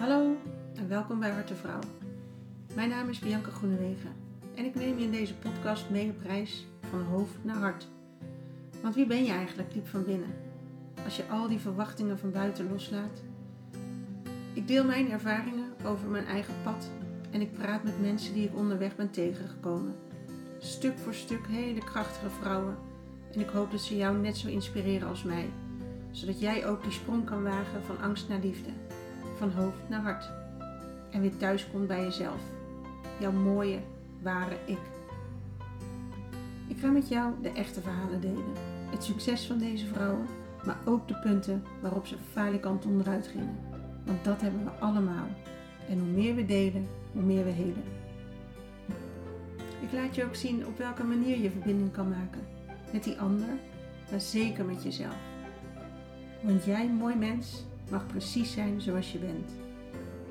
Hallo en welkom bij Harte Vrouw. Mijn naam is Bianca Groenewegen en ik neem je in deze podcast mee op reis van hoofd naar hart. Want wie ben je eigenlijk diep van binnen? Als je al die verwachtingen van buiten loslaat. Ik deel mijn ervaringen over mijn eigen pad en ik praat met mensen die ik onderweg ben tegengekomen. Stuk voor stuk hele krachtige vrouwen en ik hoop dat ze jou net zo inspireren als mij, zodat jij ook die sprong kan wagen van angst naar liefde van hoofd naar hart. En weer thuis komt bij jezelf. Jouw mooie, ware ik. Ik ga met jou de echte verhalen delen. Het succes van deze vrouwen, maar ook de punten waarop ze falikant onderuit gingen. Want dat hebben we allemaal. En hoe meer we delen, hoe meer we helen. Ik laat je ook zien op welke manier je verbinding kan maken. Met die ander, maar zeker met jezelf. Want jij, mooi mens, mag precies zijn zoals je bent.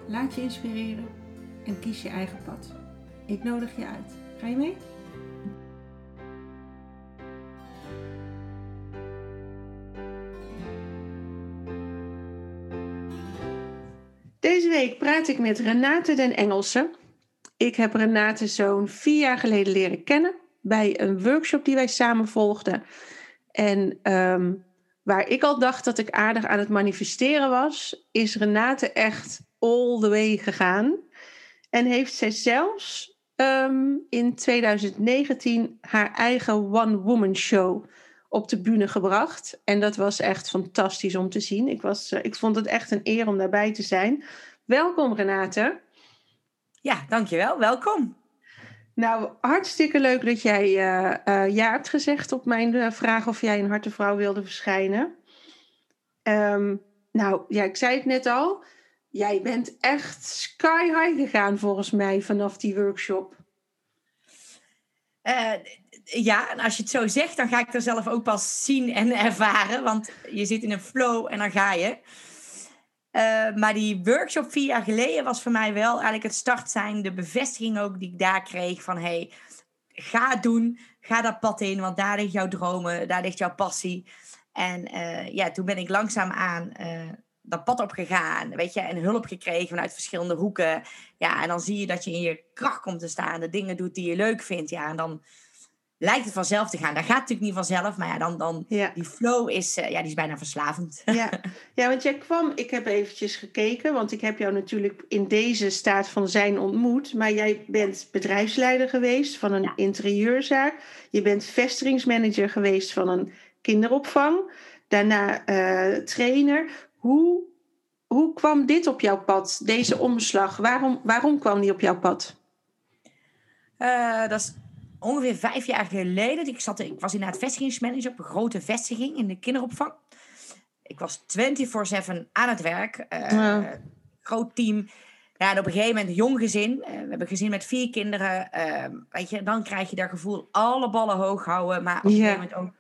Laat je inspireren en kies je eigen pad. Ik nodig je uit. Ga je mee? Deze week praat ik met Renate den Engelse. Ik heb Renate zo'n vier jaar geleden leren kennen bij een workshop die wij samen volgden. En ehm, waar ik al dacht dat ik aardig aan het manifesteren was, is Renate echt all the way gegaan. En heeft zij zelfs ehm, in 2019 haar eigen One Woman Show op de bühne gebracht. En dat was echt fantastisch om te zien. Ik, was, eh, ik vond het echt een eer om daarbij te zijn. Welkom Renate. Ja, dankjewel. Welkom. Nou, hartstikke leuk dat jij uh, ja hebt gezegd op mijn uh, vraag of jij een hartevrouw wilde verschijnen. Um, nou, ja, ik zei het net al. Jij bent echt sky high gegaan volgens mij vanaf die workshop. ja, en als je het zo zegt, dan ga ik er zelf ook pas zien en ervaren. Want je zit in een flow en dan ga je. Uh, maar die workshop vier jaar geleden was voor mij wel eigenlijk het start zijn, de bevestiging ook die ik daar kreeg van hey, ga het doen, ga dat pad in, want daar ligt jouw dromen, daar ligt jouw passie. En uh, ja, toen ben ik langzaam aan uh, dat pad op gegaan, weet je, en hulp gekregen vanuit verschillende hoeken. Ja, en dan zie je dat je in je kracht komt te staan, de dingen doet die je leuk vindt. Ja, en dan lijkt het vanzelf te gaan. Dat gaat natuurlijk niet vanzelf, maar ja, dan, dan die flow is, uh, ja, die is bijna verslavend. Ja. ja, want jij kwam, ik heb eventjes gekeken, want ik heb jou natuurlijk in deze staat van zijn ontmoet, maar jij bent bedrijfsleider geweest van een interieurzaak, je bent vestigingsmanager geweest van een kinderopvang, daarna uh, trainer. Hoe, hoe kwam dit op jouw pad, deze omslag? Waarom, waarom kwam die op jouw pad? Uh, dat is ongeveer vijf jaar geleden. Ik, zat, ik was inderdaad vestigingsmanager op een grote vestiging in de kinderopvang. Ik was 24-7 aan het werk. Uh, Groot team. Ja, en op een gegeven moment een jong gezin. Uh, we hebben een gezin met vier kinderen. Uh, weet je, dan krijg je dat gevoel alle ballen hoog houden. Maar op een gegeven moment ook...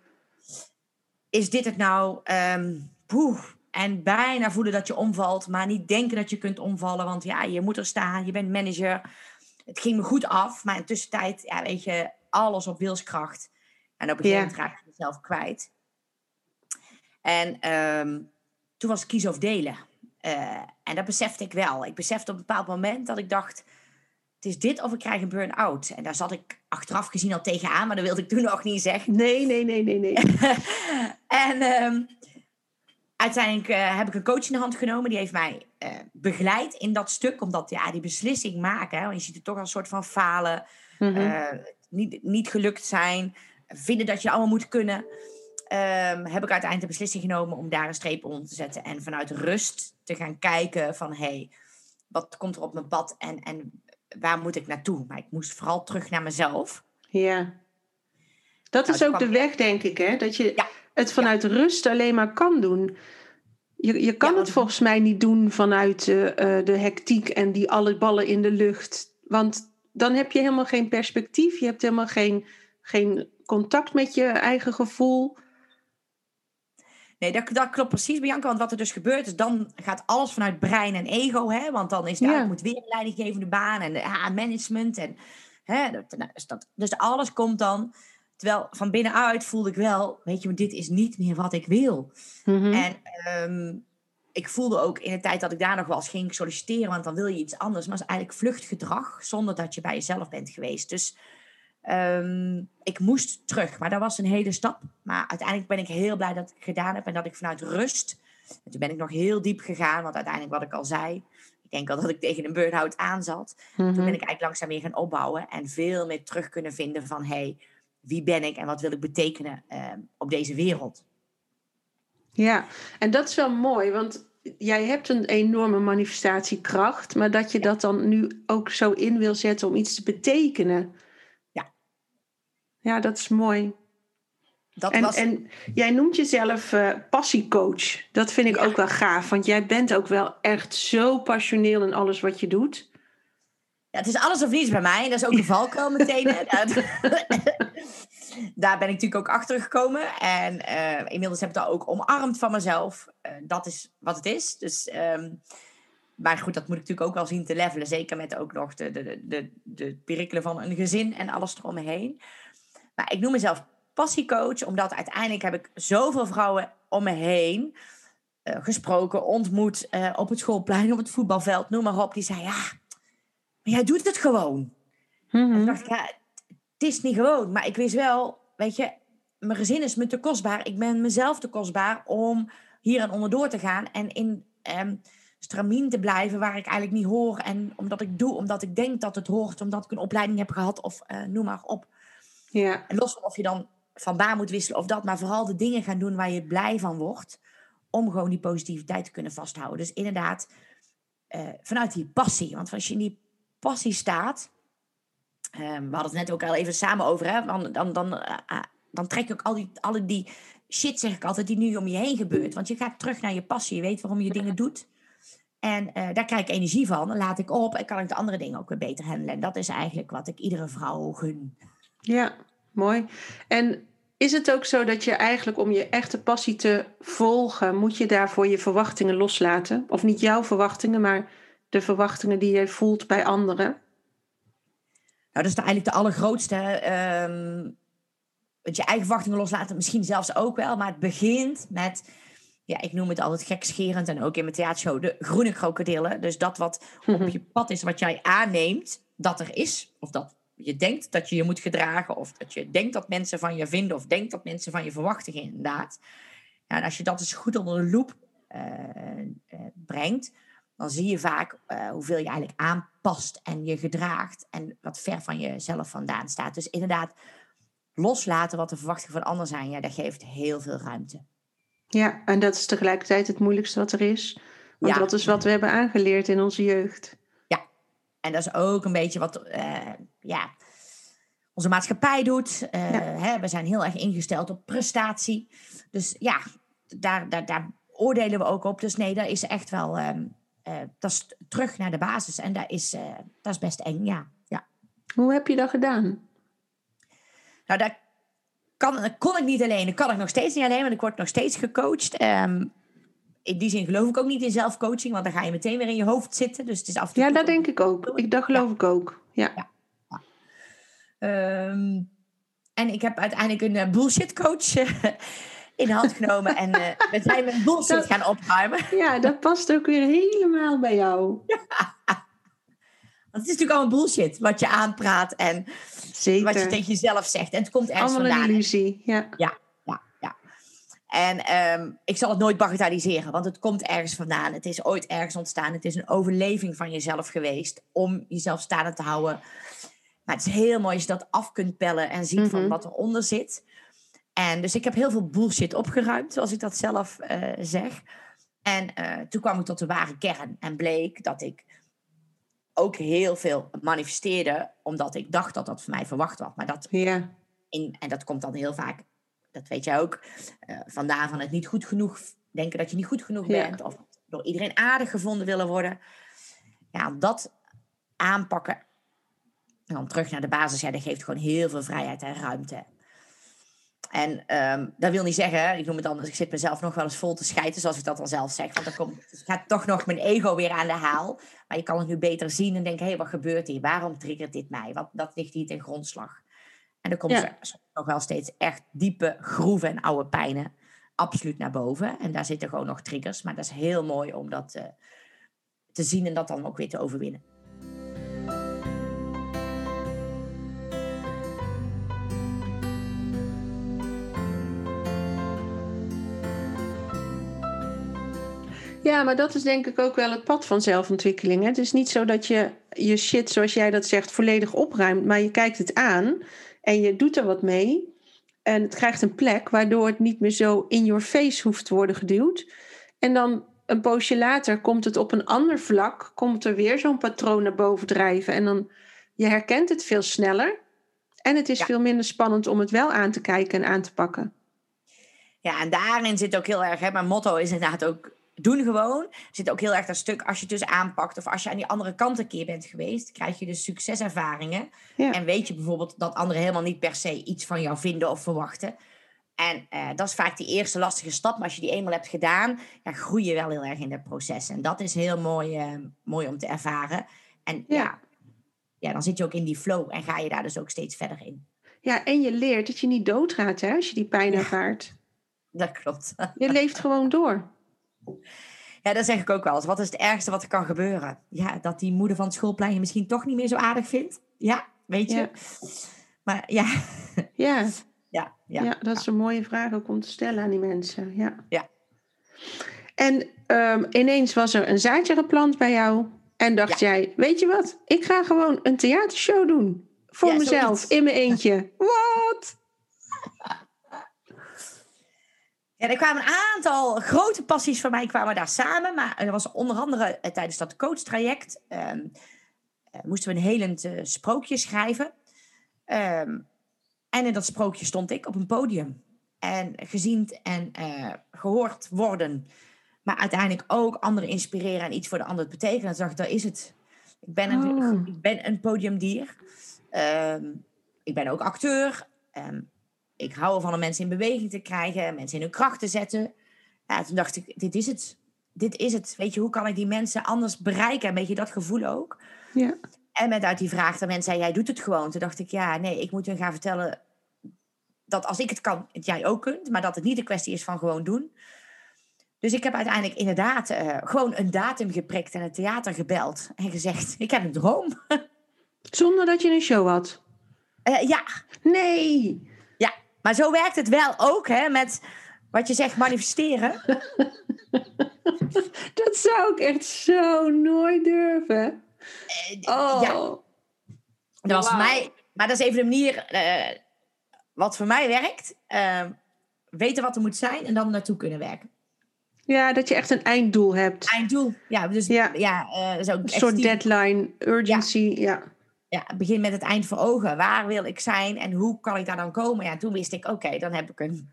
Is dit het nou? Um, poeh. En bijna voelen dat je omvalt. Maar niet denken dat je kunt omvallen. Want ja, je moet er staan. Je bent manager het ging me goed af, maar in tussentijd, ja, weet je, alles op wilskracht. En op een gegeven moment raak je jezelf kwijt. En um, toen was kies of delen. Uh, en dat besefte ik wel. Ik besefte op een bepaald moment dat ik dacht... het is dit of ik krijg een burn-out. En daar zat ik achteraf gezien al tegenaan... maar dat wilde ik toen nog niet zeggen. Nee, nee, nee, nee, nee. en um, uiteindelijk uh, heb ik een coach in de hand genomen. Die heeft mij uh, begeleid in dat stuk. Omdat ja, die beslissing maken. Hè, je ziet het toch als een soort van falen. Mm -hmm. uh, niet, niet gelukt zijn. Vinden dat je allemaal moet kunnen. Um, heb ik uiteindelijk de beslissing genomen om daar een streep onder te zetten. En vanuit rust te gaan kijken van... Hey, wat komt er op mijn pad en, en waar moet ik naartoe? Maar ik moest vooral terug naar mezelf. Ja. Dat nou, is ook de weg, denk ik, hè? Dat je... Ja het vanuit ja. rust alleen maar kan doen. Je, je kan ja, het volgens mij niet doen vanuit uh, de hectiek en die alle ballen in de lucht. Want dan heb je helemaal geen perspectief. Je hebt helemaal geen, geen contact met je eigen gevoel. Nee, dat, dat klopt precies, Bianca. Want wat er dus gebeurt is, dan gaat alles vanuit brein en ego. Hè? Want dan is daar ja. moet weer een leidinggevende baan en ja, management. En, hè, dat, dus, dat, dus alles komt dan Terwijl van binnenuit voelde ik wel, weet je, dit is niet meer wat ik wil. Mhm. En um, ik voelde ook in de tijd dat ik daar nog wel eens ging solliciteren, want dan wil je iets anders. Maar het is eigenlijk vluchtgedrag zonder dat je bij jezelf bent geweest. Dus ehm, ik moest terug, maar dat was een hele stap. Maar uiteindelijk ben ik heel blij dat ik het gedaan heb en dat ik vanuit rust. En toen ben ik nog heel diep gegaan, want uiteindelijk wat ik al zei, ik denk al dat ik tegen een burn-out aan zat. Toen ben Mhm. ik eigenlijk langzaam weer gaan opbouwen en veel meer terug kunnen vinden van hey, wie ben ik en wat wil ik betekenen ehm, op deze wereld. Ja, en dat is wel mooi, want jij hebt een enorme manifestatiekracht, maar dat je dat dan nu ook zo in wil zetten om iets te betekenen. Ja. Ja, dat is mooi. Dat En, was en jij noemt jezelf eh, passiecoach. Dat vind ik Ja. ook wel gaaf, want jij bent ook wel echt zo passioneel in alles wat je doet. Ja, het is alles of niets bij mij. Dat is ook een valkuil meteen. Daar, ben ik natuurlijk ook achter gekomen. En eh, inmiddels heb ik dat ook omarmd van mezelf. Eh, dat is wat het is. Dus, ehm, maar goed, dat moet ik natuurlijk ook wel zien te levelen. Zeker met ook nog de, de, de, de, de perikelen van een gezin en alles eromheen. Maar ik noem mezelf passiecoach, omdat uiteindelijk heb ik zoveel vrouwen om me heen eh, gesproken, ontmoet op het schoolplein, op het voetbalveld, noem maar op. Die zei, ja, maar jij doet het gewoon. Toen dacht ik, ja, het is niet gewoon. Maar ik wist wel, weet je, mijn gezin is me te kostbaar. Ik ben mezelf te kostbaar om hier en onderdoor te gaan. En in ehm stramien te blijven waar ik eigenlijk niet hoor. En omdat ik doe, omdat ik denk dat het hoort. Omdat ik een opleiding heb gehad of eh, noem maar op. Ja, En los van of je dan van baan moet wisselen of dat. Maar vooral de dingen gaan doen waar je blij van wordt. Om gewoon die positiviteit te kunnen vasthouden. Dus inderdaad, eh, vanuit die passie. Want als je in die passie staat. ehm, we hadden het net ook al even samen over. Hè, dan, dan, dan, eh, ah, dan trek je ook al die, alle die shit, zeg ik altijd, die nu om je heen gebeurt. Want je gaat terug naar je passie. Je weet waarom je dingen doet. En eh, daar krijg ik energie van. Dan laat ik op en kan ik de andere dingen ook weer beter handelen. En dat is eigenlijk wat ik iedere vrouw gun. ja, mooi. En is het ook zo dat je eigenlijk om je echte passie te volgen, moet je daarvoor je verwachtingen loslaten? Of niet jouw verwachtingen, maar de verwachtingen die jij voelt bij anderen? Nou, dat is eigenlijk de allergrootste. want je eigen verwachtingen loslaten, misschien zelfs ook wel. Maar het begint met, ja, ik noem het altijd gekscherend en ook in mijn theatershow, de groene krokodillen. Dus dat wat op je pad is, wat jij aanneemt dat er is. Of dat je denkt dat je je moet gedragen. Of dat je denkt dat mensen van je vinden. Of denkt dat mensen van je verwachten, inderdaad. Ja, en als je dat eens goed onder de loep eh, eh, brengt, dan zie je vaak eh, hoeveel je eigenlijk aanpast en je gedraagt en wat ver van jezelf vandaan staat. Dus inderdaad, loslaten wat de verwachtingen van anderen zijn, ja, dat geeft heel veel ruimte. Ja, en dat is tegelijkertijd het moeilijkste wat er is. Want Ja. dat is wat we hebben aangeleerd in onze jeugd. En dat is ook een beetje wat eh, ja, onze maatschappij doet. Eh, Ja. hè, we zijn heel erg ingesteld op prestatie. Dus ja, daar, daar, daar oordelen we ook op. Dus nee, dat is echt wel ehm, eh, dat is terug naar de basis. En dat is, eh, dat is best eng, ja. ja. Hoe heb je dat gedaan? Nou, dat, kan, dat kon ik niet alleen. Dat kan ik nog steeds niet alleen, want ik word nog steeds gecoacht. Ehm, in die zin geloof ik ook niet in zelfcoaching, want dan ga je meteen weer in je hoofd zitten. Dus het is af en toe Ja, dat denk ik ook. Ik, dat geloof ik ook. Ja. Ehm, en ik heb uiteindelijk een eh, bullshit coach eh, in de hand genomen. En eh, we zijn met bullshit gaan opruimen. ja, dat past ook weer helemaal bij jou. Want het is natuurlijk allemaal bullshit wat je aanpraat en Zeker. wat je tegen jezelf zegt. En het komt ergens Allemaal een vandaan. illusie. Ja. Ja, ja, ja. En ehm, ik zal het nooit bagatelliseren, want het komt ergens vandaan. Het is ooit ergens ontstaan. Het is een overleving van jezelf geweest om jezelf staande te houden. Maar het is heel mooi als je dat af kunt pellen en ziet van Mhm. wat eronder zit. En dus ik heb heel veel bullshit opgeruimd, zoals ik dat zelf eh, zeg. En eh, toen kwam ik tot de ware kern en bleek dat ik ook heel veel manifesteerde, omdat ik dacht dat dat van mij verwacht was. Maar dat Ja. in, en dat komt dan heel vaak, dat weet jij ook, eh, vandaan van het niet goed genoeg, denken dat je niet goed genoeg Ja. bent, of door iedereen aardig gevonden willen worden. Ja, dat aanpakken en dan terug naar de basis, ja, dat geeft gewoon heel veel vrijheid en ruimte. En ehm, dat wil niet zeggen, ik noem het anders, ik zit mezelf nog wel eens vol te schijten, zoals ik dat dan zelf zeg. Want dan komt, gaat toch nog mijn ego weer aan de haal. Maar je kan het nu beter zien en denken, hé, hey, wat gebeurt hier? Waarom triggert dit mij? Wat, dat ligt hier ten grondslag. En dan komt Ja. er nog wel steeds echt diepe groeven en oude pijnen absoluut naar boven. En daar zitten gewoon nog triggers. Maar dat is heel mooi om dat eh, te zien en dat dan ook weer te overwinnen. Ja, maar dat is denk ik ook wel het pad van zelfontwikkeling. Hè? Het is niet zo dat je je shit, zoals jij dat zegt, volledig opruimt. Maar je kijkt het aan en je doet er wat mee. En het krijgt een plek waardoor het niet meer zo in your face hoeft te worden geduwd. En dan een poosje later komt het op een ander vlak, komt er weer zo'n patroon naar boven drijven. En dan je herkent het veel sneller. En het is veel minder spannend om het wel aan te kijken en aan te pakken. Ja, en daarin zit ook heel erg, hè, mijn motto is inderdaad ook doen gewoon. Er zit ook heel erg dat stuk als je het dus aanpakt of als je aan die andere kant een keer bent geweest, krijg je dus succeservaringen. En weet je bijvoorbeeld dat anderen helemaal niet per se iets van jou vinden of verwachten. En uh, dat is vaak die eerste lastige stap. Maar als je die eenmaal hebt gedaan, ja, groei je wel heel erg in het proces. En dat is heel mooi, uh, mooi om te ervaren. En ja. ja. Ja, dan zit je ook in die flow en ga je daar dus ook steeds verder in. Ja, en je leert dat je niet doodgaat hè, als je die pijn ervaart. Dat klopt. Je leeft gewoon door. Ja, dat zeg ik ook wel eens. Wat is het ergste wat er kan gebeuren? Ja, dat die moeder van het schoolplein je misschien toch niet meer zo aardig vindt. Ja, weet je. Maar ja. Ja. Ja, ja. ja dat is een mooie vraag ook om te stellen aan die mensen. Ja. ja. En um, ineens was er een zaadje geplant bij jou. En dacht jij, weet je wat? Ik ga gewoon een theatershow doen. Voor mezelf, in mijn eentje. Wat? Ja, er kwamen een aantal grote passies van mij kwamen daar samen. Maar er was onder andere eh, tijdens dat coachtraject... Um, moesten we een helend uh, sprookje schrijven. Um, en in dat sprookje stond ik op een podium. En gezien en uh, gehoord worden. Maar uiteindelijk ook anderen inspireren en iets voor de ander betekenen. Dan dacht ik, daar is het. Ik ben een, oh. ik ben een podiumdier. Um, ik ben ook acteur. Um, ik hou ervan om mensen in beweging te krijgen, mensen in hun kracht te zetten. Ja, toen dacht ik, dit is het. Dit is het. Weet je, hoe kan ik die mensen anders bereiken? Een beetje dat gevoel ook. Ja. En met uit die vraag dat mensen zei, jij doet het gewoon. Toen dacht ik, ja, nee, ik moet hun gaan vertellen dat als ik het kan, het jij ook kunt. Maar dat het niet een kwestie is van gewoon doen. Dus ik heb uiteindelijk inderdaad uh, gewoon een datum geprikt en het theater gebeld. En gezegd, ik heb een droom. Zonder dat je een show had? Uh, ja. Nee. Maar zo werkt het wel ook, hè, met wat je zegt manifesteren. dat zou ik echt zo nooit durven. Uh, oh. Ja. Dat was voor mij, maar dat is even de manier uh, wat voor mij werkt. Uh, weten wat er moet zijn en dan naartoe kunnen werken. Ja, dat je echt een einddoel hebt. Einddoel, ja. Dus ja, ja zo een soort deadline, urgency, ja. ja ja, begin met het eind voor ogen. Waar wil ik zijn en hoe kan ik daar dan komen? Ja, toen wist ik, oké, dan heb ik een,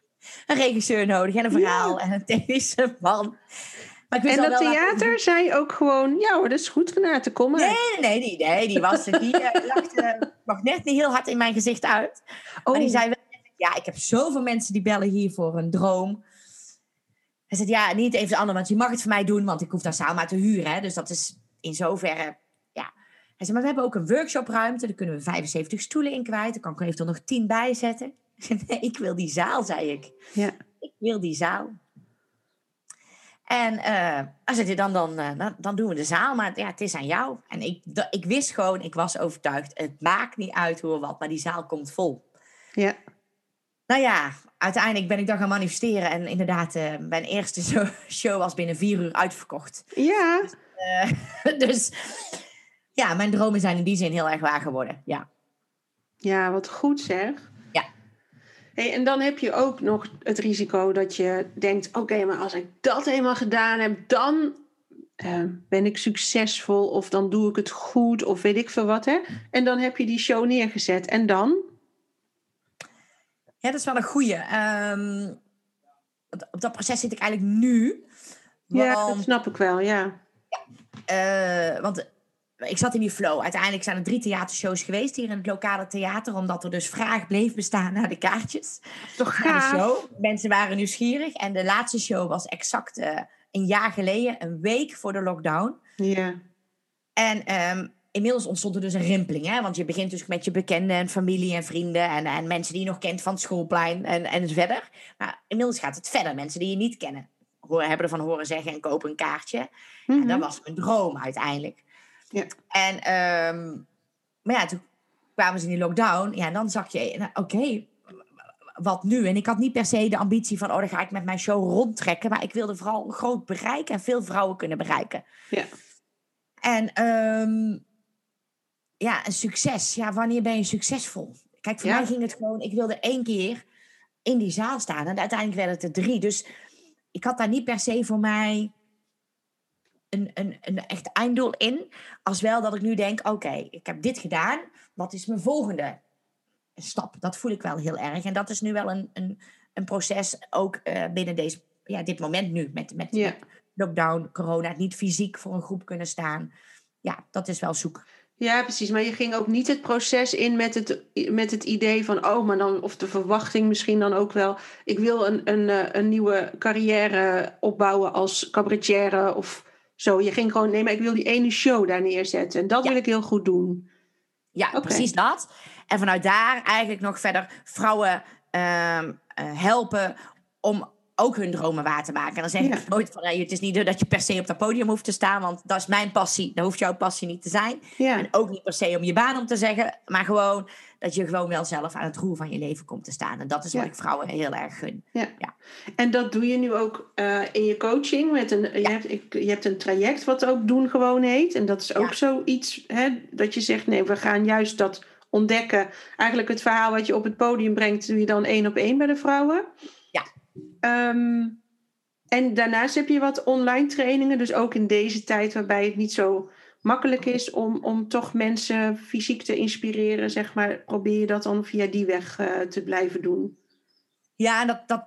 een regisseur nodig en een verhaal en een technische man. Maar ik en dat theater dat... zei ook gewoon, ja hoor, dat is goed, te komen. Nee, nee, die, nee, die was die uh, lachte nog net niet heel hard in mijn gezicht uit. Oh. Maar die zei wel, ja, ik heb zoveel mensen die bellen hier voor een droom. Hij zei, ja, niet even de ander, want je mag het voor mij doen, want ik hoef daar samen maar te huren. Hè, dus dat is in zoverre hij zei, maar we hebben ook een workshopruimte. Daar kunnen we 75 stoelen in kwijt. Daar kan ik eventueel nog 10 bij zetten. nee, ik wil die zaal, zei ik. Ja. Ik wil die zaal. En uh, als het dan, dan, uh, dan, dan doen we de zaal. Maar ja, het is aan jou. En ik, ik wist gewoon, ik was overtuigd. Het maakt niet uit hoe of wat, maar die zaal komt vol. Ja. Nou ja, uiteindelijk ben ik dan gaan manifesteren. En inderdaad, uh, mijn eerste show was binnen vier uur uitverkocht. Ja. Dus, dus ja, mijn dromen zijn in die zin heel erg waar geworden. Ja, ja wat goed zeg. Ja. Hey, en dan heb je ook nog het risico dat je denkt: oké, maar als ik dat eenmaal gedaan heb, dan uh, ben ik succesvol of dan doe ik het goed of weet ik veel wat. Hè? En dan heb je die show neergezet. En dan? Ja, dat is wel een goeie. Um, op dat proces zit ik eigenlijk nu. Ja, dat snap ik wel, ja. ja uh, want ik zat in die flow. Uiteindelijk zijn er drie theatershows geweest hier in het lokale theater, omdat er dus vraag bleef bestaan naar de kaartjes. Toch gaaf. De show. Mensen waren nieuwsgierig en de laatste show was exact uh, een jaar geleden, een week voor de lockdown. Ja. En um, inmiddels ontstond er dus een rimpeling. Hè? Want je begint dus met je bekenden en familie en vrienden en, en mensen die je nog kent van het schoolplein en, en verder. Maar inmiddels gaat het verder. Mensen die je niet kennen, hebben ervan horen zeggen en kopen een kaartje. En dat Mhm. was mijn droom uiteindelijk. Ja. En, ehm, maar ja, toen kwamen ze in die lockdown. Ja, en dan zag je, nou, oké, wat nu? En ik had niet per se de ambitie van, oh, dan ga ik met mijn show rondtrekken. Maar ik wilde vooral een groot bereik en veel vrouwen kunnen bereiken. Ja. En ehm, ja, een succes. Ja, wanneer ben je succesvol? Kijk, voor Ja. mij ging het gewoon, ik wilde één keer in die zaal staan. En uiteindelijk werden het er drie. Dus ik had daar niet per se voor mij een, een, een echt einddoel in. Als wel dat ik nu denk, oké, ik heb dit gedaan. Wat is mijn volgende stap? Dat voel ik wel heel erg. En dat is nu wel een, een, een proces, ook eh, binnen deze, ja, dit moment nu. Met, met, lockdown, corona, niet fysiek voor een groep kunnen staan. Ja, dat is wel zoek. Ja, precies. Maar je ging ook niet het proces in met het, met het idee van, oh, maar dan, of de verwachting misschien dan ook wel, ik wil een, een, eh, een nieuwe carrière opbouwen als cabaretière of zo. Je ging gewoon, nee, maar ik wil die ene show daar neerzetten en dat Ja. wil ik heel goed doen. Ja, precies dat. En vanuit daar eigenlijk nog verder vrouwen ehm, eh, helpen om ook hun dromen waar te maken. En dan zeg Ja. ik nooit van, hey, het is niet dat je per se op dat podium hoeft te staan, want dat is mijn passie. Dat hoeft jouw passie niet te zijn. Ja, En ook niet per se om je baan om te zeggen, maar gewoon dat je gewoon wel zelf aan het roer van je leven komt te staan. En dat is wat Ja. ik vrouwen heel erg gun. en dat doe je nu ook eh, in je coaching. Met een, je, hebt, ik, je hebt een traject wat ook Doen Gewoon heet. En dat is ook Ja. zoiets hè, dat je zegt, nee, we gaan juist dat ontdekken. Eigenlijk het verhaal wat je op het podium brengt, doe je dan één op één bij de vrouwen. Ehm, en daarnaast heb je wat online trainingen. Dus ook in deze tijd waarbij het niet zo makkelijk is om, om toch mensen fysiek te inspireren, zeg maar. Probeer je dat dan via die weg eh, te blijven doen. Ja, en dat, dat,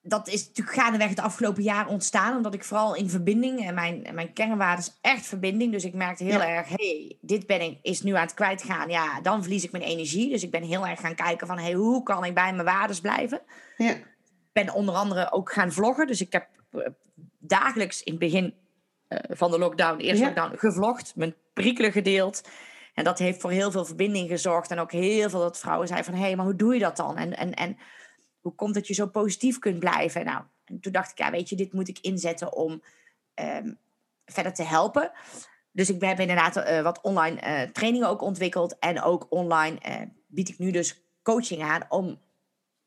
dat is natuurlijk gaandeweg het afgelopen jaar ontstaan. Omdat ik vooral in verbinding, en mijn, mijn kernwaarde is echt verbinding. Dus ik merkte heel Ja. erg, hey, dit ben ik, is nu aan het kwijtgaan. Ja, dan verlies ik mijn energie. Dus ik ben heel erg gaan kijken van, hey, hoe kan ik bij mijn waardes blijven? Ja. Ik ben onder andere ook gaan vloggen. Dus ik heb eh, dagelijks in het begin eh, van de lockdown, de eerste Ja. lockdown, gevlogd. Mijn prikkelen gedeeld. En dat heeft voor heel veel verbinding gezorgd. En ook heel veel dat vrouwen zeiden van... hé, hey, maar hoe doe je dat dan? En, en, en hoe komt dat je zo positief kunt blijven? Nou, en toen dacht ik, ja, weet je, dit moet ik inzetten om ehm, verder te helpen. Dus ik heb inderdaad eh, wat online trainingen ook ontwikkeld. En ook online bied ik nu dus coaching aan om,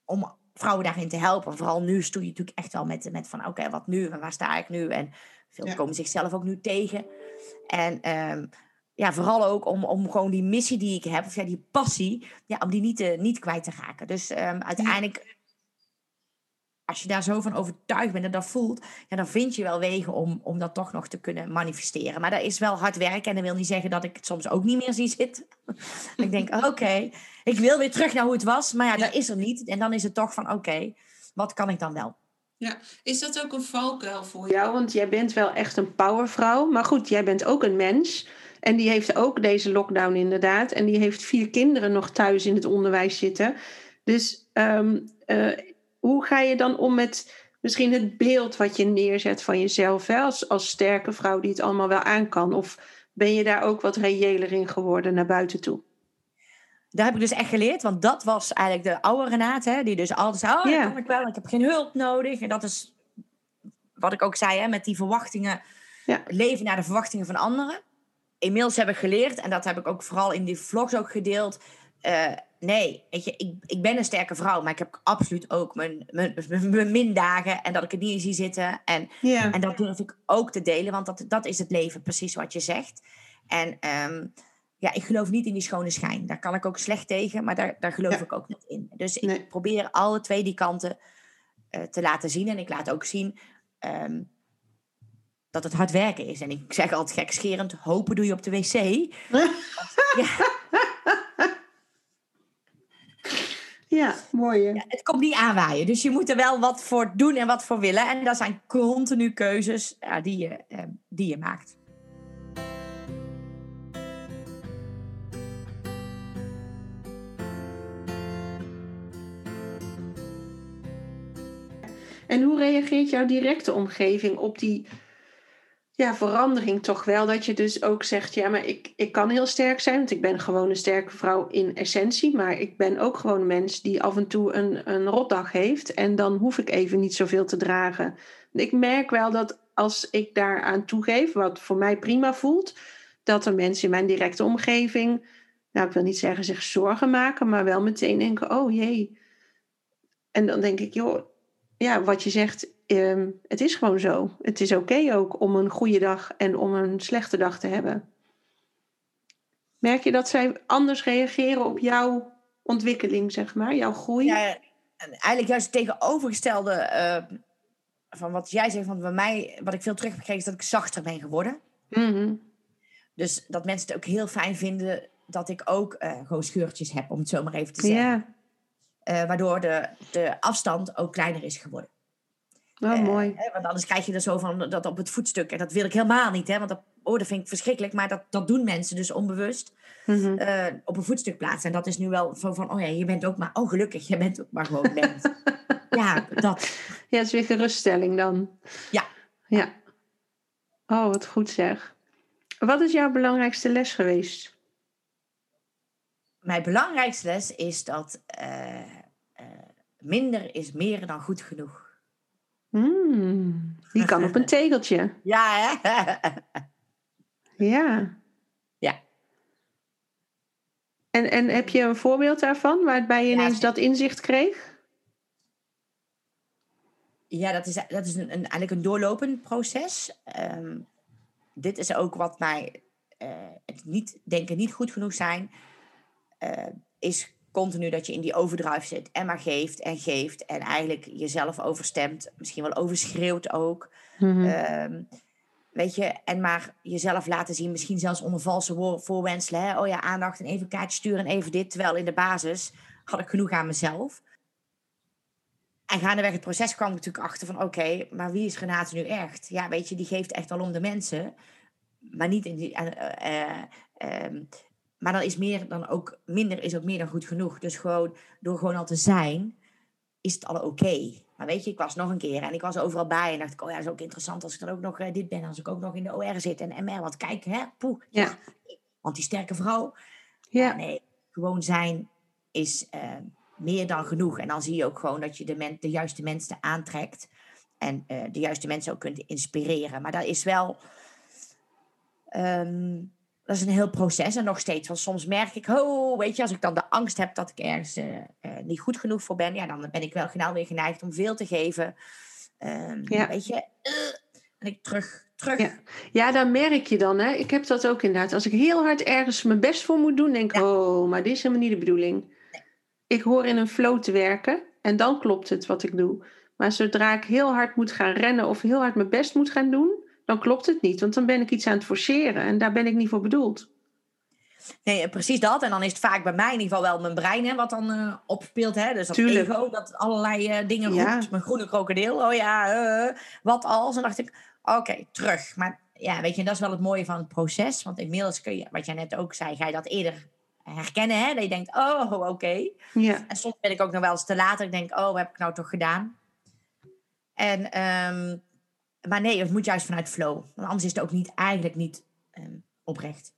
om vrouwen daarin te helpen. Vooral nu stoei je natuurlijk echt wel met, met van, oké, wat nu? En waar sta ik nu? En veel Ja. komen zichzelf ook nu tegen. En ehm, ja, vooral ook om, om gewoon die missie die ik heb, of ja, die passie, ja, om die niet, te, niet kwijt te raken. Dus ehm, uiteindelijk, als je daar zo van overtuigd bent en dat voelt, ja, dan vind je wel wegen om, om dat toch nog te kunnen manifesteren. Maar dat is wel hard werken en dat wil niet zeggen dat ik het soms ook niet meer zie zitten. ik denk, oké, ik wil weer terug naar hoe het was, maar ja, Ja. dat is er niet. En dan is het toch van, oké, wat kan ik dan wel? Is dat ook een valkuil voor jou? Want jij bent wel echt een powervrouw. Maar goed, jij bent ook een mens. En die heeft ook deze lockdown inderdaad. En die heeft vier kinderen nog thuis in het onderwijs zitten. Dus ehm, eh, hoe ga je dan om met misschien het beeld wat je neerzet van jezelf? Hè? Als, als sterke vrouw die het allemaal wel aan kan. Of ben je daar ook wat reëler in geworden naar buiten toe? Daar heb ik dus echt geleerd, want dat was eigenlijk de oude Renate, hè, die dus altijd zei, oh, Ja. dat kan ik wel, ik heb geen hulp nodig. En dat is wat ik ook zei, hè, met die verwachtingen, Ja. leven naar de verwachtingen van anderen. Inmiddels heb ik geleerd, en dat heb ik ook vooral in die vlogs ook gedeeld. eh, nee, weet je, ik, ik ben een sterke vrouw, maar ik heb absoluut ook mijn, mijn, mijn, mindagen en dat ik het niet in zie zitten. En en dat durf ik ook te delen, want dat, dat is het leven, precies wat je zegt. En ehm, ja, ik geloof niet in die schone schijn. Daar kan ik ook slecht tegen, maar daar, daar geloof Ja. ik ook niet in. Dus ik probeer alle twee die kanten eh, te laten zien. En ik laat ook zien ehm, dat het hard werken is. En ik zeg altijd gekscherend, hopen doe je op de wc. ja, ja mooi. ja, het komt niet aanwaaien. Dus je moet er wel wat voor doen en wat voor willen. En dat zijn continu keuzes ja, die, je, eh, die je maakt. En hoe reageert jouw directe omgeving op die, ja, verandering toch wel. Dat je dus ook zegt, ja, maar ik, ik kan heel sterk zijn. Want ik ben gewoon een sterke vrouw in essentie. Maar ik ben ook gewoon een mens die af en toe een, een rotdag heeft. En dan hoef ik even niet zoveel te dragen. Ik merk wel dat als ik daaraan toegeef, wat voor mij prima voelt, dat er mensen in mijn directe omgeving, nou ik wil niet zeggen zich zorgen maken, maar wel meteen denken, oh jee. En dan denk ik, joh, ja, wat je zegt, Ehm, het is gewoon zo. Het is oké ook om een goede dag en om een slechte dag te hebben. Merk je dat zij anders reageren op jouw ontwikkeling, zeg maar, jouw groei? Ja, eigenlijk juist het tegenovergestelde uh, van wat jij zegt. Want bij mij, wat ik veel terug heb gekregen, is dat ik zachter ben geworden. Mhm. Dus dat mensen het ook heel fijn vinden dat ik ook uh, gewoon scheurtjes heb, om het zo maar even te zeggen. Ja. Uh, waardoor de, de afstand ook kleiner is geworden. Oh, mooi. Eh, want anders krijg je er zo van dat op het voetstuk. En dat wil ik helemaal niet, hè? Want dat, oh, dat vind ik verschrikkelijk. Maar dat, dat doen mensen dus onbewust. Mhm. eh, op een voetstuk plaatsen. En dat is nu wel van, oh ja, je bent ook maar, oh gelukkig, je bent ook maar gewoon mens. ja, dat. Ja, het is weer geruststelling dan. Ja. Ja. Oh, wat goed zeg. Wat is jouw belangrijkste les geweest? Mijn belangrijkste les is dat eh, eh, minder is meer dan goed genoeg. Mm, die kan op een tegeltje. Ja, hè? Ja. Ja. En, en heb je een voorbeeld daarvan waarbij je ineens dat inzicht kreeg? Ja, dat is, dat is een, een, eigenlijk een doorlopend proces. Ehm, dit is ook wat mij eh, het niet denken niet goed genoeg zijn, eh, is continu dat je in die overdrive zit en maar geeft en geeft en eigenlijk jezelf overstemt, misschien wel overschreeuwt ook. Mhm. Ehm, weet je, en maar jezelf laten zien, misschien zelfs onder valse voorwendselen. Hè? Oh ja, aandacht en even kaartje sturen en even dit. Terwijl in de basis had ik genoeg aan mezelf. En gaandeweg het proces kwam ik natuurlijk achter van... oké, maar wie is Renate nu echt? Ja, weet je, die geeft echt wel om de mensen. Maar niet in die... eh, eh, ehm, maar dan is meer dan ook... minder is ook meer dan goed genoeg. Dus gewoon, door gewoon al te zijn... is het al oké. Maar weet je, ik was nog een keer en ik was overal bij. En dacht ik, oh ja, dat is ook interessant als ik dan ook nog eh, dit ben. Als ik ook nog in de OR zit en MR. Want kijk, hè, poeh. Ja. Want die sterke vrouw... Ja. Nee, gewoon zijn is eh, meer dan genoeg. En dan zie je ook gewoon dat je de, men, de juiste mensen aantrekt. En eh, de juiste mensen ook kunt inspireren. Maar dat is wel... ehm, dat is een heel proces. En nog steeds. Want soms merk ik, oh, weet je, als ik dan de angst heb dat ik ergens eh, eh, niet goed genoeg voor ben. Ja, dan ben ik wel snel weer geneigd om veel te geven. Ehm, Ja. Weet je, eh, en ik terug, terug. Ja. Ja, daar merk je dan. Hè? Ik heb dat ook inderdaad. Als ik heel hard ergens mijn best voor moet doen, denk ik, oh, maar dit is helemaal niet de bedoeling. Ik hoor in een flow te werken en dan klopt het wat ik doe. Maar zodra ik heel hard moet gaan rennen of heel hard mijn best moet gaan doen, dan klopt het niet. Want dan ben ik iets aan het forceren en daar ben ik niet voor bedoeld. Nee, eh, precies dat. En dan is het vaak bij mij in ieder geval wel mijn brein hè, wat dan eh, opspeelt. Hè? Dus dat Tuurlijk. ego, dat allerlei eh, dingen Ja. roept. Mijn groene krokodil, oh ja, wat als? En dacht ik, oké, terug. Maar ja, weet je, dat is wel het mooie van het proces. Want inmiddels kun je, wat jij net ook zei, ga je dat eerder herkennen. Hè? Dat je denkt, oh, oké. Ja, En soms ben ik ook nog wel eens te laat. Ik denk, oh, wat heb ik nou toch gedaan? En, ehm, maar nee, het moet juist vanuit flow. Want anders is het ook niet, eigenlijk niet ehm, oprecht.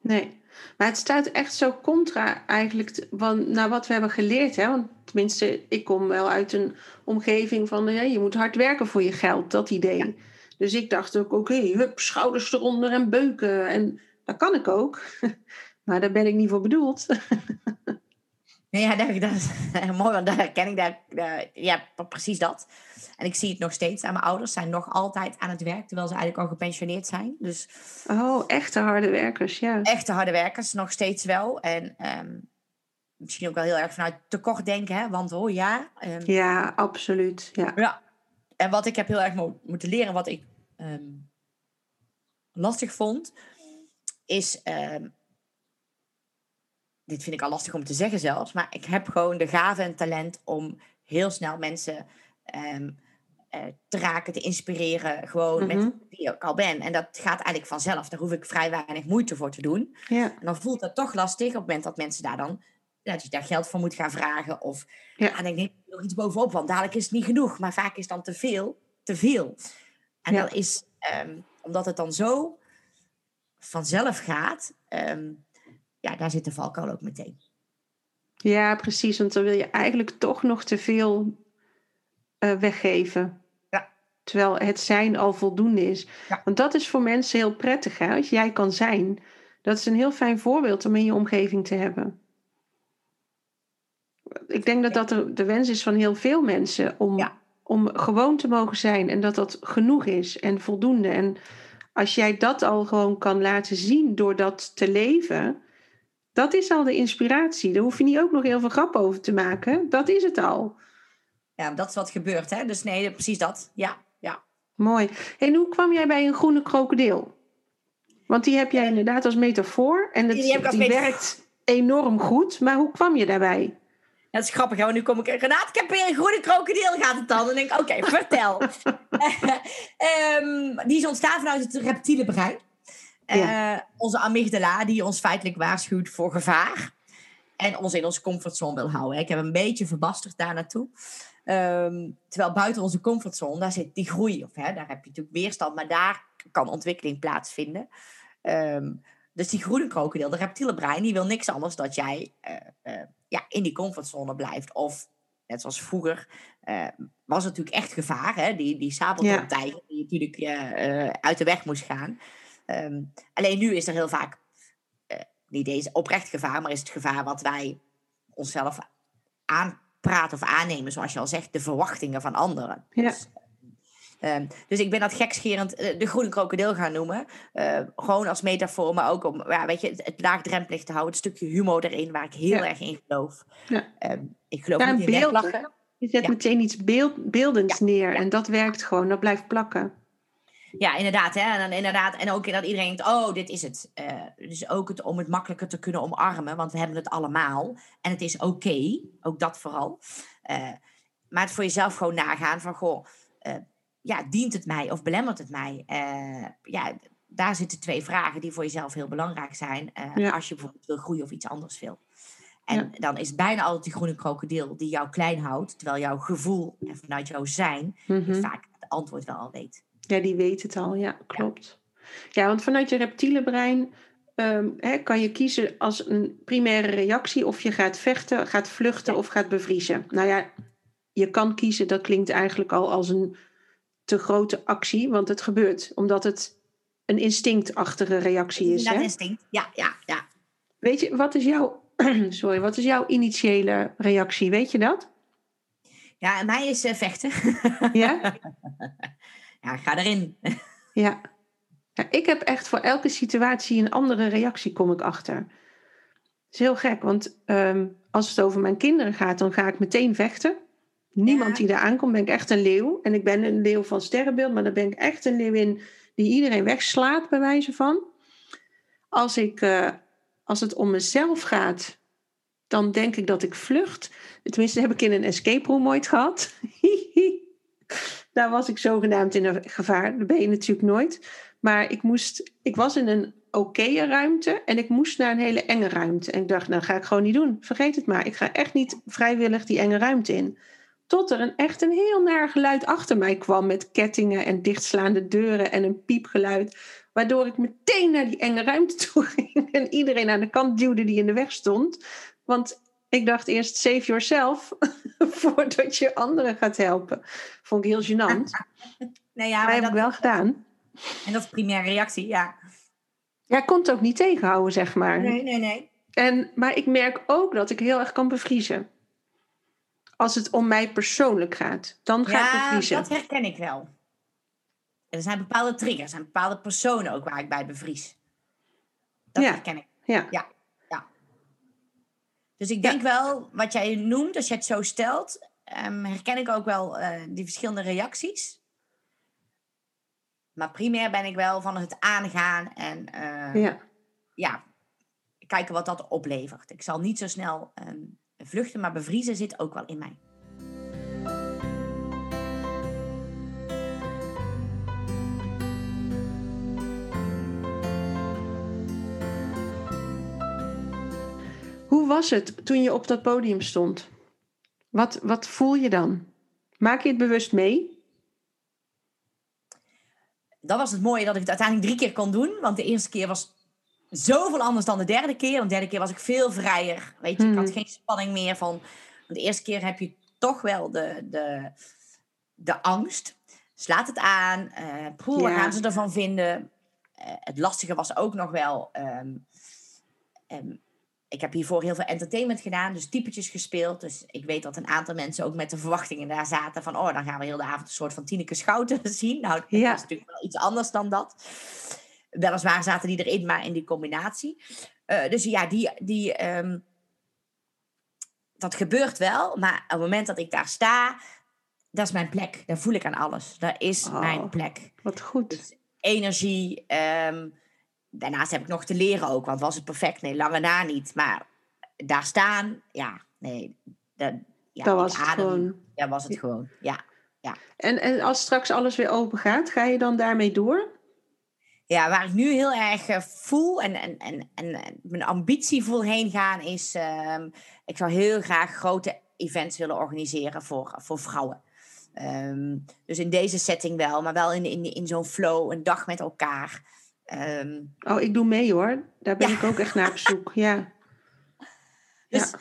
nee. Maar het staat echt zo contra eigenlijk van, naar wat we hebben geleerd. Hè? Want tenminste, ik kom wel uit een omgeving van, ja, je moet hard werken voor je geld, dat idee. Dus ik dacht ook, oké, hup, schouders eronder en beuken. En dat kan ik ook. Maar daar ben ik niet voor bedoeld. Ja, dat, dat is mooi, want daar herken ik daar, daar- ja, precies dat. En ik zie het nog steeds aan mijn ouders. zijn nog altijd aan het werk, terwijl ze eigenlijk al gepensioneerd zijn. Dus Oh, echte harde werkers, ja. echte harde werkers, nog steeds wel. En ehm, misschien ook wel heel erg vanuit tekort denken, hè? want oh ja. ehm, Ja, absoluut. Ja. Ja. En wat ik heb heel erg mo- moeten leren, wat ik ehm, lastig vond, is. Dit vind ik al lastig om te zeggen zelfs, maar ik heb gewoon de gave en talent om heel snel mensen ehm, eh, te raken, te inspireren, gewoon Mhm. met wie ik al ben. En dat gaat eigenlijk vanzelf. Daar hoef ik vrij weinig moeite voor te doen. Ja. En dan voelt dat toch lastig op het moment dat mensen daar dan dat je daar geld voor moet gaan vragen. Of Ja. dan denk ik nog iets bovenop, want dadelijk is het niet genoeg. Maar vaak is dan te veel, te veel. En Ja. dat is, ehm, omdat het dan zo vanzelf gaat, ehm, ja, daar zit de valkuil ook meteen. Ja, precies. Want dan wil je eigenlijk toch nog te veel uh, weggeven. Ja. Terwijl het zijn al voldoende is. Ja. Want dat is voor mensen heel prettig. Hè? Als jij kan zijn, dat is een heel fijn voorbeeld om in je omgeving te hebben. Ik denk dat dat de, de wens is van heel veel mensen om, Ja. om gewoon te mogen zijn en dat dat genoeg is en voldoende. En als jij dat al gewoon kan laten zien door dat te leven, dat is al de inspiratie. Daar hoef je niet ook nog heel veel grap over te maken. Dat is het al. Ja, dat is wat gebeurt, hè? Dus nee, precies dat. Ja, ja. Mooi. En hoe kwam jij bij een groene krokodil? Want die heb jij inderdaad als metafoor. En het, Die werkt enorm goed. Maar hoe kwam je daarbij? Dat is grappig, hè? want nu kom ik... Renate, ik heb weer een groene krokodil, gaat het dan? Dan denk ik, oké, vertel. Ehm, die is ontstaan vanuit het reptiele brein. Eh, onze amygdala, die ons feitelijk waarschuwt voor gevaar. En ons in onze comfortzone wil houden. Ik heb een beetje verbasterd daar naartoe. Ehm, terwijl buiten onze comfortzone, daar zit die groei. Of, hè, daar heb je natuurlijk weerstand, maar daar kan ontwikkeling plaatsvinden. Ehm, dus die groene krokodil, de reptiele brein, die wil niks anders dat jij eh, eh, ja, in die comfortzone blijft. Of, net zoals vroeger, was het natuurlijk echt gevaar. Hè? Die, die sabeltandtijger die natuurlijk uit de weg moest gaan. Ehm, alleen nu is er heel vaak eh, niet eens oprecht gevaar, maar is het gevaar wat wij onszelf aanpraten of aannemen, zoals je al zegt, de verwachtingen van anderen. Ja. Dus, ehm, dus ik ben dat gekscherend eh, de groene krokodil gaan noemen. Eh, gewoon als metafoor, maar ook om ja, weet je, het, het laagdrempelig te houden. Het stukje humor erin, waar ik heel Ja. erg in geloof. Ja. Ehm, ik geloof niet in beeld. Je zet meteen iets beeld, beeldends neer. En dat werkt gewoon. Dat blijft plakken. Ja, inderdaad. Hè? En, dan inderdaad. en ook dat iedereen denkt, oh, dit is het. Eh, dus ook het, om het makkelijker te kunnen omarmen, want we hebben het allemaal. En het is oké, ook dat vooral. Eh, maar het voor jezelf gewoon nagaan van, goh, eh, ja, dient het mij of belemmert het mij? Ja, daar zitten twee vragen die voor jezelf heel belangrijk zijn. Ja. Als je bijvoorbeeld wil groeien of iets anders wil. En Ja. dan is bijna altijd die groene krokodil die jou klein houdt, terwijl jouw gevoel en vanuit jouw zijn Mhm. vaak het antwoord wel al weet. Ja, die weet het al. Ja, klopt. Ja, want vanuit je reptiele brein ehm, hè, kan je kiezen als een primaire reactie of je gaat vechten, gaat vluchten Ja. of gaat bevriezen. Nou ja, je kan kiezen, dat klinkt eigenlijk al als een te grote actie, want het gebeurt omdat het een instinctachtige reactie is. Dat instinct. Ja, ja, ja. Weet je, wat is jouw, sorry, wat is jouw initiële reactie? Weet je dat? Ja, mij is eh, vechten. Ja? ja, ga erin. Ja. ja. Ik heb echt voor elke situatie een andere reactie, kom ik achter. Het is heel gek, want ehm, als het over mijn kinderen gaat, dan ga ik meteen vechten. Niemand Ja. die daar aankomt, ben ik echt een leeuw. En ik ben een leeuw van sterrenbeeld, maar dan ben ik echt een leeuwin die iedereen wegslaat, bij wijze van. Als, ik, eh, als het om mezelf gaat, dan denk ik dat ik vlucht. Tenminste, heb ik in een escape room ooit gehad. Daar was ik zogenaamd in een gevaar. Dat ben je natuurlijk nooit. Maar ik, moest, ik was in een oké ruimte en ik moest naar een hele enge ruimte. En ik dacht, nou ga ik gewoon niet doen. Vergeet het maar. Ik ga echt niet vrijwillig die enge ruimte in. Tot er een, echt een heel naar geluid achter mij kwam met kettingen en dichtslaande deuren en een piepgeluid. Waardoor ik meteen naar die enge ruimte toe ging en iedereen aan de kant duwde die in de weg stond. Want ik dacht eerst save yourself voordat je anderen gaat helpen. Vond ik heel gênant. Nee, ja, Maar maar heb ik wel gedaan. en dat is primaire reactie, ja. Ja, ik kon het ook niet tegenhouden, zeg maar. Nee, nee, nee. En, maar ik merk ook dat ik heel erg kan bevriezen. Als het om mij persoonlijk gaat, dan ga ik Ja, bevriezen. dat herken ik wel. Er zijn bepaalde triggers, er zijn bepaalde personen ook waar ik bij bevries. Dat Ja. herken ik. Ja. Ja. Dus ik denk wel, wat jij noemt, als je het zo stelt, ehm, herken ik ook wel eh, die verschillende reacties. Maar primair ben ik wel van het aangaan en eh, ja. ja, kijken wat dat oplevert. Ik zal niet zo snel ehm, vluchten, maar bevriezen zit ook wel in mij. Hoe was het toen je op dat podium stond? Wat, wat voel je dan? Maak je het bewust mee? dat was het mooie dat ik het uiteindelijk drie keer kon doen. Want de eerste keer was zoveel anders dan de derde keer. De derde keer was ik veel vrijer. Weet je, ik had Mhm. geen spanning meer van. Want de eerste keer heb je toch wel de, de, de angst. Slaat het aan. poeh, Ja. gaan ze ervan vinden? Eh, het lastige was ook nog wel. ehm, ik heb hiervoor heel veel entertainment gedaan, dus typetjes gespeeld. Dus ik weet dat een aantal mensen ook met de verwachtingen daar zaten van... oh, dan gaan we heel de avond een soort van Tineke Schouten zien. Nou, dat Ja. is natuurlijk wel iets anders dan dat. Weliswaar zaten die erin, maar in die combinatie. Eh, dus ja, die, die, ehm, dat gebeurt wel. Maar op het moment dat ik daar sta, dat is mijn plek. Daar voel ik aan alles. Dat is Oh. mijn plek. Wat goed. Dus energie. ehm, daarnaast heb ik nog te leren ook. Want was het perfect? Nee, lange na niet. Maar daar staan, ja, nee. Dat, ja, Dat was het gewoon. Ja, was het gewoon. Ja. En, en als straks alles weer open gaat, ga je dan daarmee door? Ja, waar ik nu heel erg eh, voel en, en, en, en en mijn ambitie voel heen gaan is... ehm, ik zou heel graag grote events willen organiseren voor, voor vrouwen. Ehm, dus in deze setting wel, maar wel in, in, in zo'n flow, een dag met elkaar. Ehm, Oh, ik doe mee hoor. Daar ben Ja. ik ook echt naar op zoek. Ja. Dus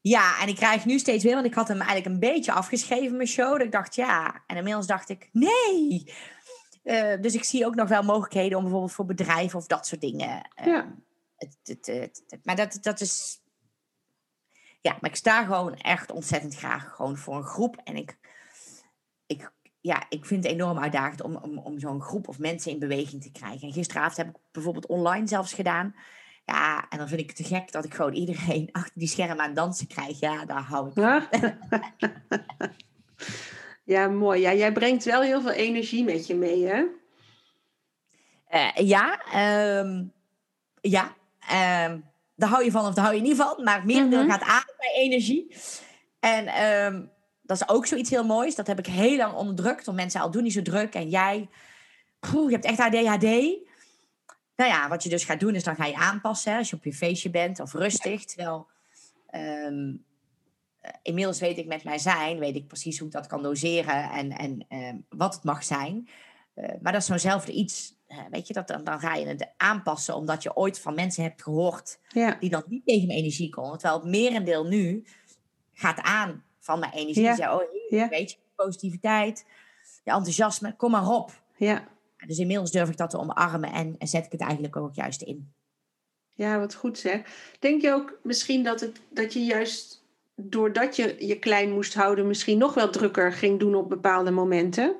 ja. en ik krijg nu steeds weer, want ik had hem eigenlijk een beetje afgeschreven, mijn show. Dat ik dacht ja, en inmiddels dacht ik nee. Eh, dus ik zie ook nog wel mogelijkheden om bijvoorbeeld voor bedrijven of dat soort dingen. eh, Ja. het- het- maar dat, dat is. Ja, maar ik sta gewoon echt ontzettend graag gewoon voor een groep. En ik, ik, ja, ik vind het enorm uitdagend om, om, om zo'n groep of mensen in beweging te krijgen. En gisteravond heb ik bijvoorbeeld online zelfs gedaan. Ja, en dan vind ik het te gek dat ik gewoon iedereen achter die schermen aan dansen krijg. Ja, daar hou ik van. Ja. mooi. Ja, jij brengt wel heel veel energie met je mee, hè? Eh, ja, ehm, ja. ehm, daar hou je van of daar hou je niet van. Maar het merendeel Mhm. gaat aan bij energie. En ehm, dat is ook zoiets heel moois. Dat heb ik heel lang onderdrukt. Want mensen al doen niet zo druk. En jij, poeh, je hebt echt ADHD. Nou ja, wat je dus gaat doen is dan ga je aanpassen. hè, Als je op je feestje bent of rustig. Terwijl ehm, eh, inmiddels weet ik met mijn zijn, weet ik precies hoe ik dat kan doseren. En, en ehm, wat het mag zijn. Eh, maar dat is zo'nzelfde iets. weet je, dat, dan, dan ga je het aanpassen omdat je ooit van mensen hebt gehoord Ja. die dan niet tegen mijn energie konden. Terwijl het merendeel nu gaat aan van mijn energie. Ja. Zei, oh, Ja. weet je, positiviteit, je enthousiasme, kom maar op. Ja. Dus inmiddels durf ik dat te omarmen en, en zet ik het eigenlijk ook juist in. Ja, wat goed zeg. Denk je ook misschien dat, het, dat je juist doordat je je klein moest houden, misschien nog wel drukker ging doen op bepaalde momenten?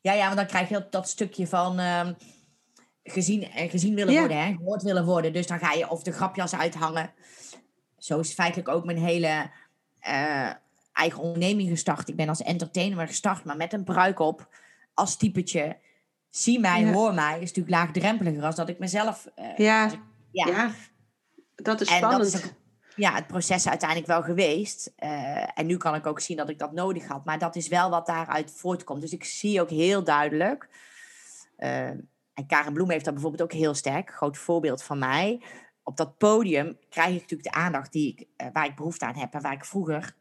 Ja, ja, want dan krijg je dat, dat stukje van ehm, gezien, eh, gezien willen Ja. worden, hè, gehoord willen worden. Dus dan ga je of de grapjas uithangen. Zo is feitelijk ook mijn hele eh, eigen onderneming gestart. Ik ben als entertainer gestart, maar met een bruik op, als typetje. Zie mij, Ja. hoor mij, is natuurlijk laagdrempeliger als dat ik mezelf... eh, Ja, ja, ja. dat is En dat spannend. is ja, het proces uiteindelijk wel geweest. Eh, en nu kan ik ook zien dat ik dat nodig had. Maar dat is wel wat daaruit voortkomt. Dus ik zie ook heel duidelijk. en Karen Bloem heeft dat bijvoorbeeld ook heel sterk. Groot voorbeeld van mij. Op dat podium krijg ik natuurlijk de aandacht die ik, eh, waar ik behoefte aan heb. En waar ik vroeger.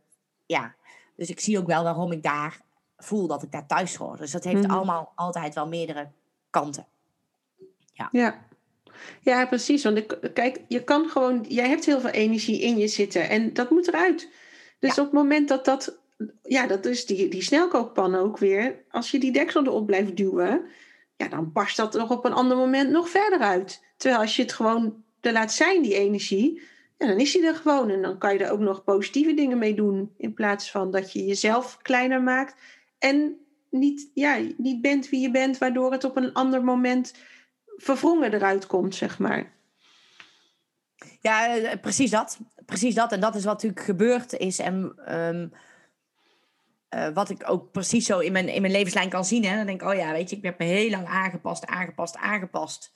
Ja. Dus ik zie ook wel waarom ik daar voel dat ik daar thuis hoor. Dus dat heeft Mhm. allemaal altijd wel meerdere kanten. Ja. ja, precies. Want ik, kijk, je kan gewoon, jij hebt heel veel energie in je zitten en dat moet eruit. Dus op het moment dat dat, ja, dat is die, die snelkookpan ook weer. Als je die deksel erop blijft duwen, ja, dan barst dat nog op een ander moment nog verder uit. Terwijl als je het gewoon er laat zijn, die energie, ja, dan is die er gewoon. En dan kan je er ook nog positieve dingen mee doen. In plaats van dat je jezelf kleiner maakt en niet, ja, niet bent wie je bent, waardoor het op een ander moment verwrongen eruit komt, zeg maar. Ja, eh, precies dat. Precies dat. En dat is wat natuurlijk gebeurd is. En ehm, eh, wat ik ook precies zo in mijn, in mijn levenslijn kan zien. Hè. Dan denk ik, oh ja, weet je, ik heb me heel lang aangepast, aangepast, aangepast.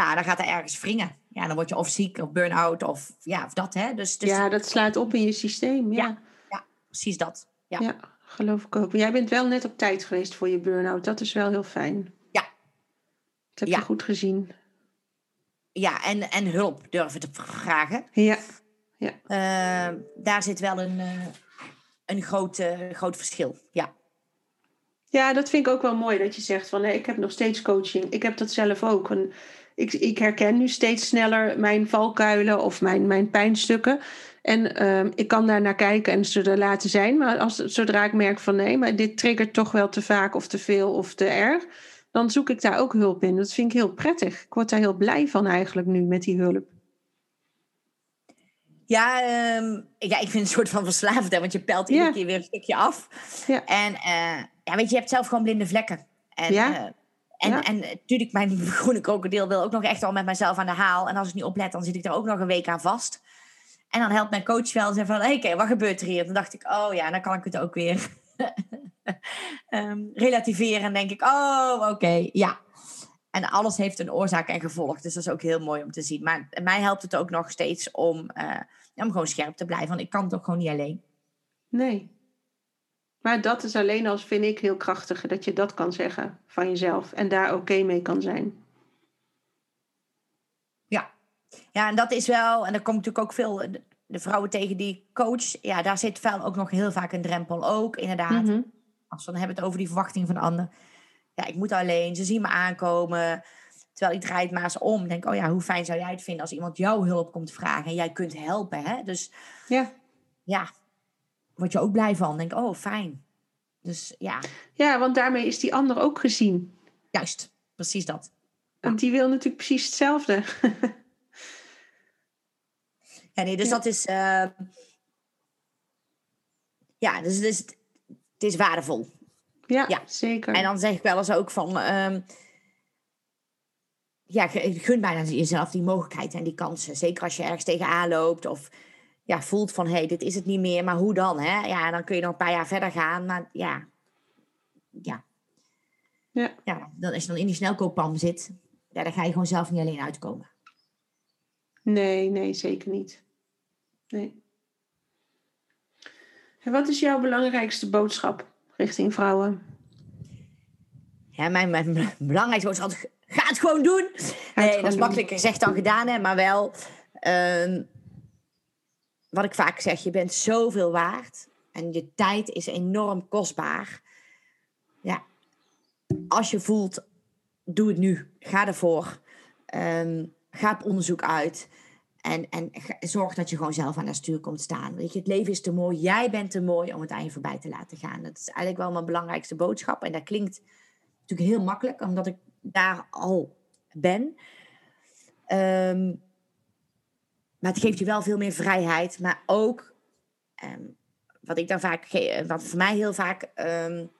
Ja, dan gaat er ergens wringen. Ja, dan word je of ziek, of burn-out, of ja, of dat. Hè. Dus, dus ja, dat slaat op in je systeem. Ja, Ja. precies dat. Ja. ja. geloof ik ook. Maar jij bent wel net op tijd geweest voor je burn-out. Dat is wel heel fijn. Ja. Dat heb Ja. je goed gezien. Ja, en, en hulp durven te vragen. Ja, Eh, daar zit wel een, eh, een groot, eh, groot verschil. Ja. Ja, dat vind ik ook wel mooi dat je zegt van nee, ik heb nog steeds coaching. Ik heb dat zelf ook. En ik, ik herken nu steeds sneller mijn valkuilen of mijn, mijn pijnstukken. En ehm, ik kan daar naar kijken en ze er laten zijn. Maar als, zodra ik merk van nee, maar dit triggert toch wel te vaak of te veel of te erg. Dan zoek ik daar ook hulp in. Dat vind ik heel prettig. Ik word daar heel blij van eigenlijk nu met die hulp. Ja, um, ja, ik vind het een soort van verslaafd, hè, want je pelt iedere keer weer een stukje af. Ja. En uh, ja, weet je, je hebt zelf gewoon blinde vlekken. En, ja. Uh, en, ja. en natuurlijk, mijn groene krokodil wil ook nog echt al met mezelf aan de haal. En als ik niet oplet, dan zit ik er ook nog een week aan vast. En dan helpt mijn coach wel en zegt van, hé, hey, wat gebeurt er hier? Dan dacht ik, oh ja, dan kan ik het ook weer um, relativeren. En denk ik, oh, oké, okay, ja. En alles heeft een oorzaak en gevolg. Dus dat is ook heel mooi om te zien. Maar mij helpt het ook nog steeds om, uh, om gewoon scherp te blijven. Want ik kan het ook gewoon niet alleen. Nee. Maar dat is alleen als, vind ik, heel krachtig. Dat je dat kan zeggen van jezelf. En daar oké okay mee kan zijn. Ja. Ja, en dat is wel... En er komt natuurlijk ook veel... De vrouwen tegen die coach... Ja, daar zit wel ook nog heel vaak een drempel. Ook, inderdaad. Mm -hmm. Als we dan hebben het over die verwachting van anderen ja, ik moet alleen, ze zien me aankomen. Terwijl ik draai het maar eens om. Denk, oh ja, hoe fijn zou jij het vinden als iemand jouw hulp komt vragen en jij kunt helpen. Hè? Dus ja. ja, word je ook blij van. Denk, oh fijn. Dus ja. Ja, want daarmee is die ander ook gezien. Juist, precies dat. Want die wil natuurlijk precies hetzelfde. ja, nee, dus dat is. Uh... ja, dus, dus het is waardevol. Ja, ja, zeker. En dan zeg ik wel eens ook van... Um, ja, gun bijna jezelf die mogelijkheid en die kansen. Zeker als je ergens tegenaan loopt of ja, voelt van... hé, hey, dit is het niet meer, maar hoe dan? Hè? Ja, dan kun je nog een paar jaar verder gaan. Maar ja, ja. Ja. ja dan, als je dan in die snelkooppam zit... Ja, dan ga je gewoon zelf niet alleen uitkomen. Nee, nee, zeker niet. Nee. En wat is jouw belangrijkste boodschap richting vrouwen? Ja, mijn, mijn belangrijkste boodschap is ga het gewoon doen. nee, dat is makkelijker gezegd dan gedaan, hè, maar wel... Um, wat ik vaak zeg, je bent zoveel waard. En je tijd is enorm kostbaar. Ja, als je voelt, doe het nu. Ga ervoor. Um, ga op onderzoek uit. En, en zorg dat je gewoon zelf aan het stuur komt staan. Weet je, het leven is te mooi. Jij bent te mooi om het aan je voorbij te laten gaan. Dat is eigenlijk wel mijn belangrijkste boodschap. En dat klinkt natuurlijk heel makkelijk, omdat ik daar al ben. Um, maar het geeft je wel veel meer vrijheid. Maar ook, um, wat ik dan vaak, wat voor mij heel vaak um,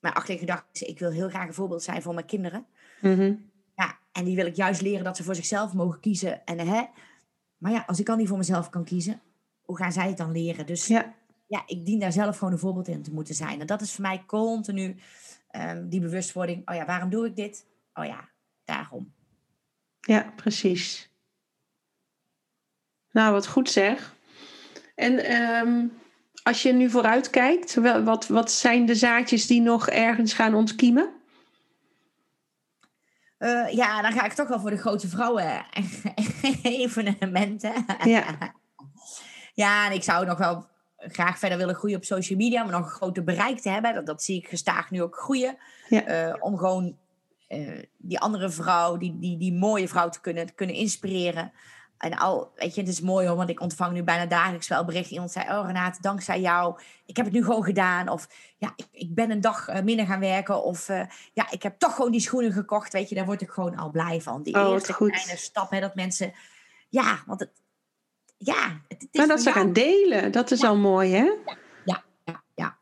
mijn achterliggende gedachte is, ik wil heel graag een voorbeeld zijn voor mijn kinderen. Mm -hmm. Ja, en die wil ik juist leren dat ze voor zichzelf mogen kiezen. En hè, maar ja, als ik al niet voor mezelf kan kiezen, hoe gaan zij het dan leren? Dus ja, ja ik dien daar zelf gewoon een voorbeeld in te moeten zijn. En dat is voor mij continu um, die bewustwording. Oh ja, waarom doe ik dit? Oh ja, daarom. Ja, precies. Nou, wat goed zeg. En um, als je nu vooruit kijkt, wat, wat zijn de zaadjes die nog ergens gaan ontkiemen? Uh, ja, dan ga ik toch wel voor de grote vrouwen evenementen. Ja. ja, en ik zou nog wel graag verder willen groeien op social media, maar nog een groter bereik te hebben. Dat, dat zie ik gestaag nu ook groeien. Ja. Uh, om gewoon uh, die andere vrouw, die, die, die mooie vrouw te kunnen, te kunnen inspireren. En al, weet je, het is mooi hoor, want ik ontvang nu bijna dagelijks wel berichten. Iemand zei, oh Renate, dankzij jou, ik heb het nu gewoon gedaan. Of ja, ik, ik ben een dag uh, minder gaan werken. Of uh, ja, ik heb toch gewoon die schoenen gekocht. Weet je, daar word ik gewoon al blij van. Die oh, eerste kleine stap, hè, dat mensen... Ja, want het... Ja, het, het is maar dat ze gaan delen, dat is ja. al mooi, hè? Ja, ja, ja. ja.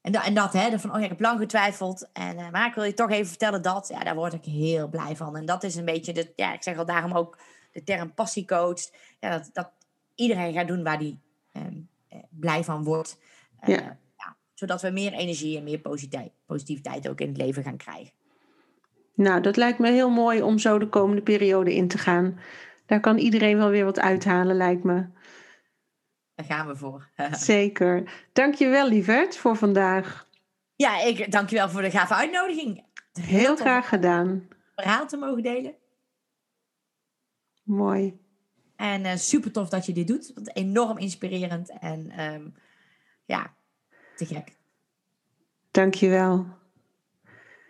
En, da, en dat, hè, van, oh ja, ik heb lang getwijfeld. En, uh, maar ik wil je toch even vertellen dat. Ja, daar word ik heel blij van. En dat is een beetje, de, ja, ik zeg al daarom ook de term passiecoach. Ja, dat, dat iedereen gaat doen waar die ehm, eh, blij van wordt. Uh, ja. ja. zodat we meer energie en meer positiviteit, positiviteit ook in het leven gaan krijgen. Nou, dat lijkt me heel mooi om zo de komende periode in te gaan. Daar kan iedereen wel weer wat uithalen, lijkt me. Daar gaan we voor. Zeker. Dankjewel, lieverd, voor vandaag. Ja, ik dank je wel voor de gave uitnodiging. Heel, heel graag gedaan. Verhaal te mogen delen. Mooi. En uh, super tof dat je dit doet. Want enorm inspirerend en um, ja, te gek. Dankjewel.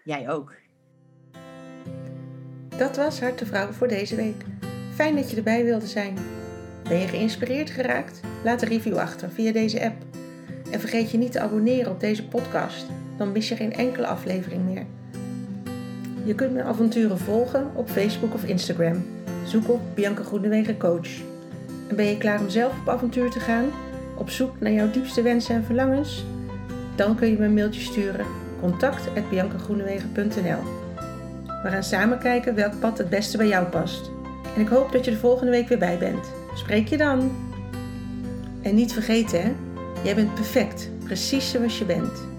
Jij ook. Dat was Hart de Vrouw voor deze week. Fijn dat je erbij wilde zijn. Ben je geïnspireerd geraakt? Laat een review achter via deze app. En vergeet je niet te abonneren op deze podcast, dan mis je geen enkele aflevering meer. Je kunt mijn avonturen volgen op Facebook of Instagram. Zoek op Bianca Groenewegen Coach. En ben je klaar om zelf op avontuur te gaan? Op zoek naar jouw diepste wensen en verlangens? Dan kun je me een mailtje sturen. contact.biancagroenewegen.nl We gaan samen kijken welk pad het beste bij jou past. En ik hoop dat je de volgende week weer bij bent. Spreek je dan! En niet vergeten hè, jij bent perfect, precies zoals je bent.